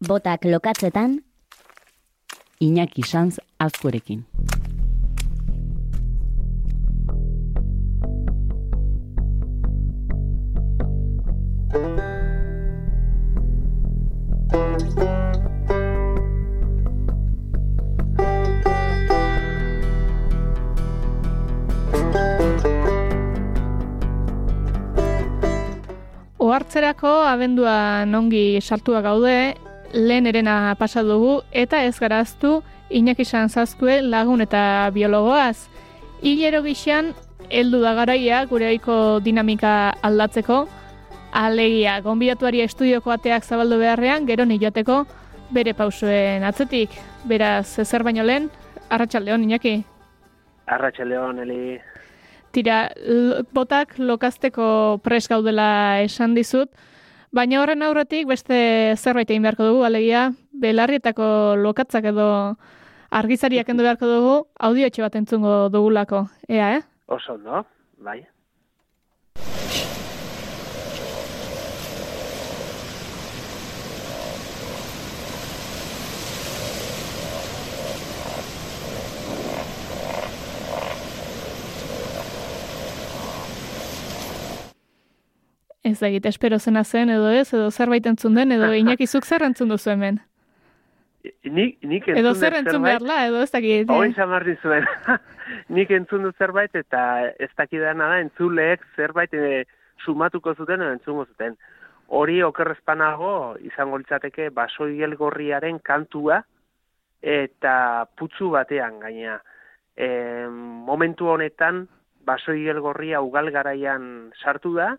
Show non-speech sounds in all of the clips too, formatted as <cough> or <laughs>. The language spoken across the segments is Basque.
Botak lokatzetan, Iñaki Sanz azkorekin. Ohartzerako abendua nongi sartua gaude, lehen erena pasa dugu eta ez garaztu Iñaki Sanzazkue lagun eta biologoaz. Hilero gixan, heldu da garaia gure aiko dinamika aldatzeko, alegia, gonbidatuari estudioko ateak zabaldu beharrean, gero joateko bere pausuen atzetik. Beraz, zer baino lehen, arratsaldeon Iñaki. Arratxaldeon, Eli. Tira, botak lokazteko pres gaudela esan dizut, baina horren aurretik beste zerbait egin beharko dugu, alegia, belarrietako lokatzak edo argizariak kendu beharko dugu, audiotxe bat entzungo dugulako, ea, eh? Oso, no? Bai. Ez da egite, espero zena zen edo ez, edo zerbait entzun den, edo <laughs> inakizuk zer entzun duzu hemen. Nik, nik entzun Edo zer entzun zerbait- beharla, edo ez dakit. Hoi zamarri zuen. <laughs> nik entzun dut zerbait eta ez dakidana da entzuleek zerbait e, sumatuko zuten edo entzungo zuten. Hori okerrezpanago izango litzateke basoigel gorriaren kantua eta putzu batean gainea. E, momentu honetan basoigel gorria ugal garaian sartu da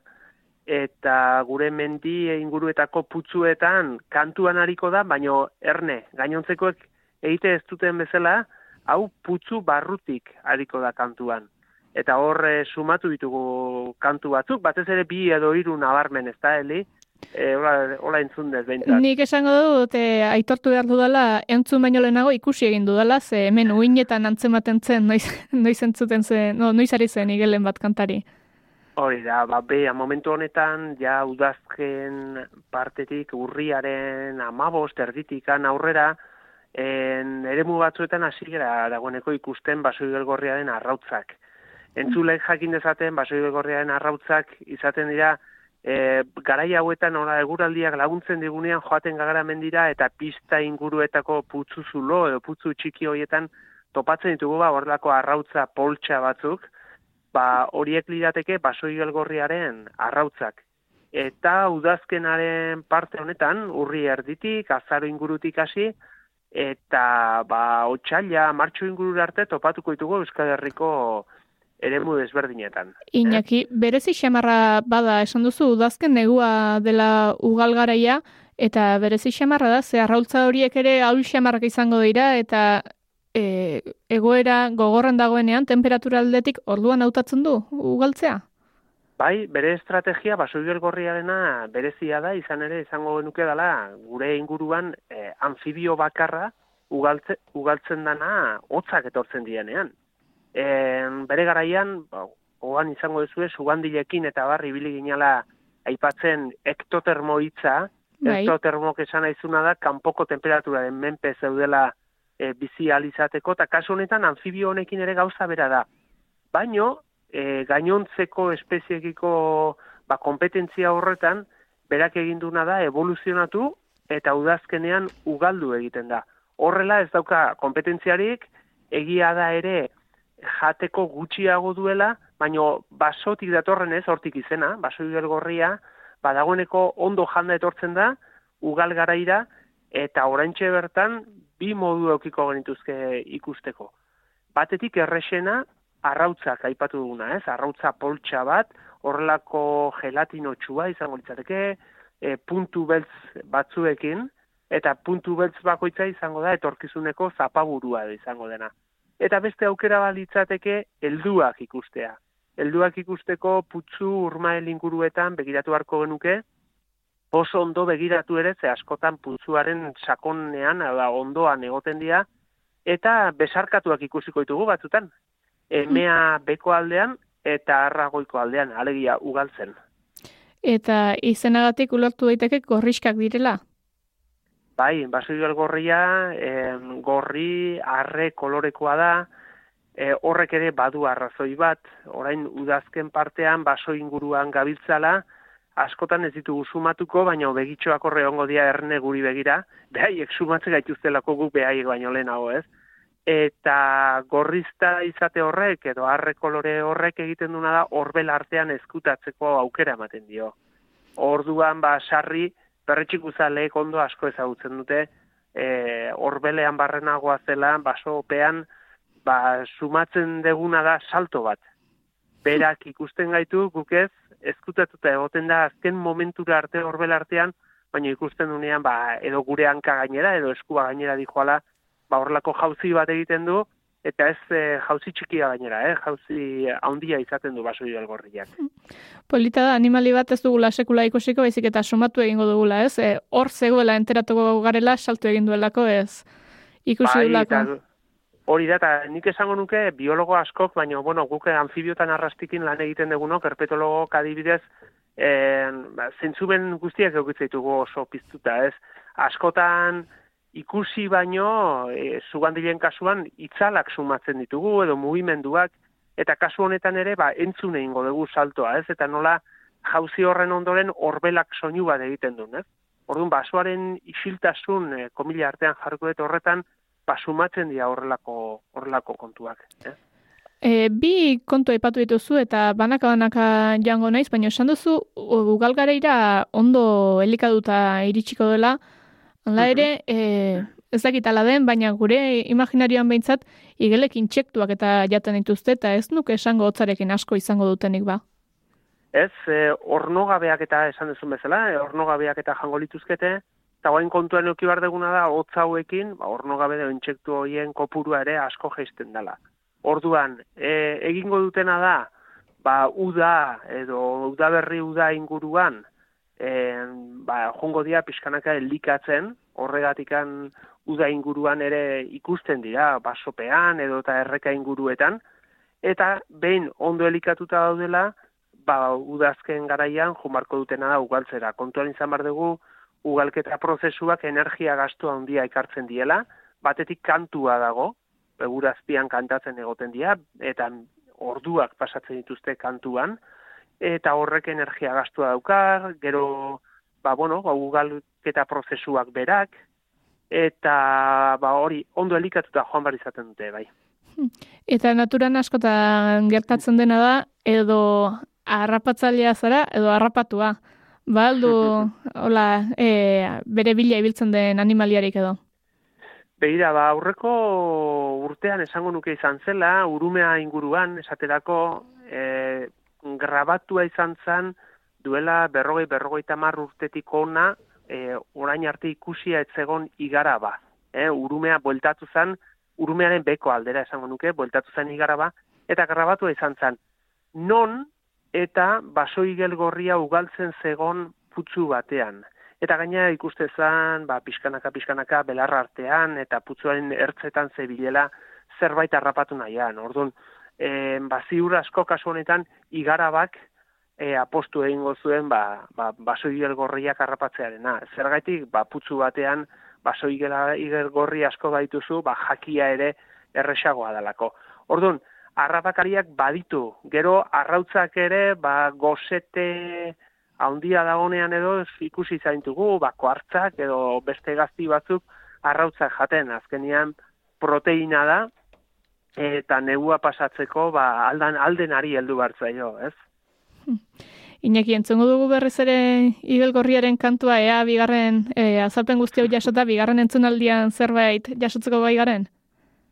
eta gure mendi inguruetako putzuetan kantuan hariko da, baino erne, gainontzekoek egite ez duten bezala, hau putzu barrutik hariko da kantuan. Eta hor eh, sumatu ditugu kantu batzuk, batez ere bi edo hiru nabarmen, ez da, Eli? E, hola, hola entzun dez, behintzat. Nik esango dut, e, aitortu behar dudala, entzun baino lehenago ikusi egin dudala, ze hemen uinetan antzematen zen, noiz, <laughs> noiz entzuten zen, no, noiz ari zen igelen bat kantari. Hori da, ba, bea, momentu honetan, ja udazken partetik urriaren amabost erditikan aurrera, en, eremu batzuetan hasi gara dagoeneko ikusten basoigelgorriaren arrautzak. Entzulek jakin dezaten basoigelgorriaren arrautzak izaten dira e, garai hauetan ora eguraldiak laguntzen digunean joaten gagara mendira eta pista inguruetako putzu zulo edo putzu txiki horietan topatzen ditugu ba horrelako arrautza poltsa batzuk, ba horiek lirateke basoigelgorriaren arrautzak. Eta udazkenaren parte honetan, urri erditik, azaro ingurutik hasi, eta ba otsaila martxo ingurura arte topatuko ditugu Euskal Herriko eremu desberdinetan. Iñaki, berezi xamarra bada esan duzu, udazken negua dela ugal garaia, eta berezi xamarra da, ze arraultza horiek ere haul xamarrak izango dira, eta e, egoera gogorren dagoenean, temperatura aldetik orduan hautatzen du, ugaltzea? Bai, bere estrategia basoigel gorriarena berezia da, izan ere izango genuke dela gure inguruan eh, anfibio bakarra ugaltze, ugaltzen dana hotzak etortzen dienean. En, bere garaian, ba, oan izango duzue, sugandilekin eta barri ibili ginala aipatzen ektotermo hitza, Bai. ektotermok esan aizuna da, kanpoko temperaturaren menpe zeudela e, bizi alizateko, eta kasu honetan anfibio honekin ere gauza bera da. Baino, e, gainontzeko espeziekiko ba, kompetentzia horretan, berak egin duna da evoluzionatu eta udazkenean ugaldu egiten da. Horrela ez dauka kompetentziarik, egia da ere jateko gutxiago duela, baino basotik datorren ez, hortik izena, baso gorria, badagoeneko ondo janda etortzen da, ugal garaira, eta oraintxe bertan bi modu eukiko genituzke ikusteko. Batetik errexena, arrautzak aipatu duguna, ez? Arrautza poltsa bat, horrelako gelatinotxua izango litzateke, e, puntu beltz batzuekin, eta puntu beltz bakoitza izango da etorkizuneko zapaburua izango dena. Eta beste aukera balitzateke helduak ikustea. Helduak ikusteko putzu urmael inguruetan begiratu beharko genuke, oso ondo begiratu ere, ze askotan putzuaren sakonean, da ondoan egoten dira, eta besarkatuak ikusiko ditugu batzutan. Emea beko aldean eta arragoiko aldean, alegia ugaltzen. Eta izenagatik ulertu daiteke gorriskak direla. Bai, baso gorria, em, gorri, arre kolorekoa da, e, horrek ere badu arrazoi bat, orain udazken partean baso inguruan gabiltzala, askotan ez ditugu sumatuko, baina begitxoak horre ongo dia erne guri begira, behaiek sumatze gaituztelako guk behaiek baino lehenago ez. Eta gorrizta izate horrek, edo arre kolore horrek egiten duna da, horbel artean eskutatzeko aukera ematen dio. Orduan, ba, sarri, berretxik uzaleek ondo asko ezagutzen dute, e, horbelean barrenagoa zela, baso opean, ba, sumatzen deguna da salto bat. Berak ikusten gaitu, guk ez, ezkutatuta egoten da azken momentura arte horbel artean, baina ikusten dunean, ba, edo gure hanka gainera, edo eskua gainera dijoala, ba, horlako jauzi bat egiten du, eta ez e, jauzi txikia gainera, eh? jauzi handia izaten du baso gorriak. Polita da, animali bat ez dugula sekula ikusiko, baizik eta sumatu egingo dugula, ez? E, hor zegoela enteratuko garela, saltu egin duelako, ez? Ikusi bai, dugulako. Hori da, eta nik esango nuke biologo askok, baina, bueno, guk anfibiotan arrastikin lan egiten dugu, no? Kerpetologo kadibidez, en, ba, zentzuben guztiak egutzitugu oso piztuta, ez? Askotan, ikusi baino e, zugandilen kasuan itzalak sumatzen ditugu edo mugimenduak eta kasu honetan ere ba entzune eingo dugu saltoa, ez? Eta nola jauzi horren ondoren horbelak soinu bat egiten du, ez? Orduan basoaren isiltasun e, komila artean jarko dut horretan ba sumatzen dira horrelako horrelako kontuak, ez? E, bi kontu aipatu dituzu eta banaka banaka jango naiz, baina esan duzu ugalgareira ondo elikaduta iritsiko dela, Hala ere, e, ez dakit ala den, baina gure imaginarioan behintzat, igelek intsektuak eta jaten dituzte, eta ez nuke esango hotzarekin asko izango dutenik ba? Ez, e, ornogabeak eta esan duzun bezala, e, ornogabeak eta jango lituzkete, eta guain kontuan euki bar deguna da, hotza hauekin, ba, ornogabe edo intsektu horien kopurua ere asko geisten dela. Orduan, e, egingo dutena da, ba, uda, edo udaberri uda inguruan, en, ba, jongo dira pixkanaka elikatzen, horregatikan uda inguruan ere ikusten dira, basopean edo eta erreka inguruetan, eta behin ondo elikatuta daudela, ba, udazken garaian jumarko dutena da ugaltzera. Kontuan izan bar dugu, ugalketa prozesuak energia gastu handia ekartzen diela, batetik kantua dago, begurazpian kantatzen egoten dira, eta orduak pasatzen dituzte kantuan, eta horrek energia gastua daukar, gero, ba, bueno, ba, ugalketa prozesuak berak, eta ba, hori ondo elikatuta joan bar izaten dute, bai. Eta naturan askotan gertatzen dena da, edo arrapatzailea zara, edo arrapatua. Ba, aldu, hola, e, bere bila ibiltzen den animaliarik edo? Beira, ba, aurreko urtean esango nuke izan zela, urumea inguruan, esaterako, e, grabatua izan zen duela berrogei berrogei tamar urtetik ona e, orain arte ikusia etzegon igara ba. E, urumea bueltatu zen, urumearen beko aldera esango nuke, bueltatu zen igara ba, eta grabatua izan zen. Non eta baso igel gorria ugaltzen zegon putzu batean. Eta gaina ikuste zen, ba, pixkanaka, pixkanaka, belarra artean, eta putzuaren ertzetan zebilela zerbait harrapatu nahian. Orduan, e, ba, ziur asko kasu honetan igarabak e, apostu egingo zuen ba, ba, baso gorriak harrapatzearena. Zergaitik, ba, putzu batean baso igel gorri asko baituzu, ba, jakia ere erresagoa dalako. Orduan, harrapakariak baditu, gero arrautzak ere, ba, gozete haundia dagonean edo ikusi zaintugu, ba, koartzak edo beste gazti batzuk arrautzak jaten, azkenian proteina da, eta negua pasatzeko ba aldan aldenari heldu bartzaio, ez? <laughs> Iñaki entzungo dugu berriz ere Ibelgorriaren kantua ea bigarren e, azalpen guzti hau jasota bigarren entzunaldian zerbait jasotzeko bai garen.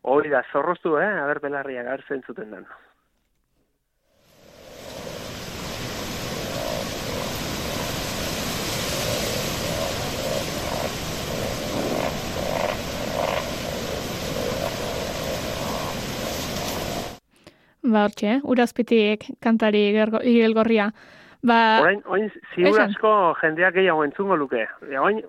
Hori da, zorroztu, eh? Aber belarriak hartzen zuten den. ba, hortxe, eh? urazpitik kantari igelgorria. Ba, orain, orain ziur asko jendeak gehiago entzungo luke. Orain,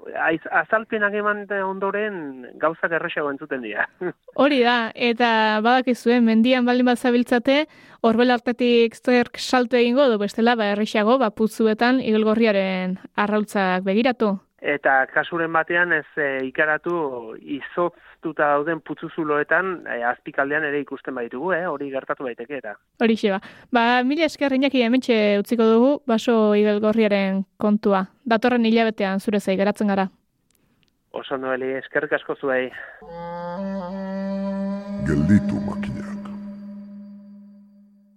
azalpenak eman ondoren gauzak erresago entzuten dira. <laughs> Hori da, eta badakizue, mendian baldin bat zabiltzate, horbel hartatik zerk salto egingo du bestela, ba, erresago, ba, putzuetan igelgorriaren arrautzak begiratu. Eta kasuren batean ez e, ikaratu izotztuta dauden putzuzuloetan e, azpikaldean ere ikusten baitugu, eh? hori gertatu daiteke eta. Hori ba. Ba, mila esker inaki hementxe utziko dugu, baso igelgorriaren kontua. Datorren hilabetean zure zai, geratzen gara. Oso noeli, eskerrik asko zuei. Gelditu makinak.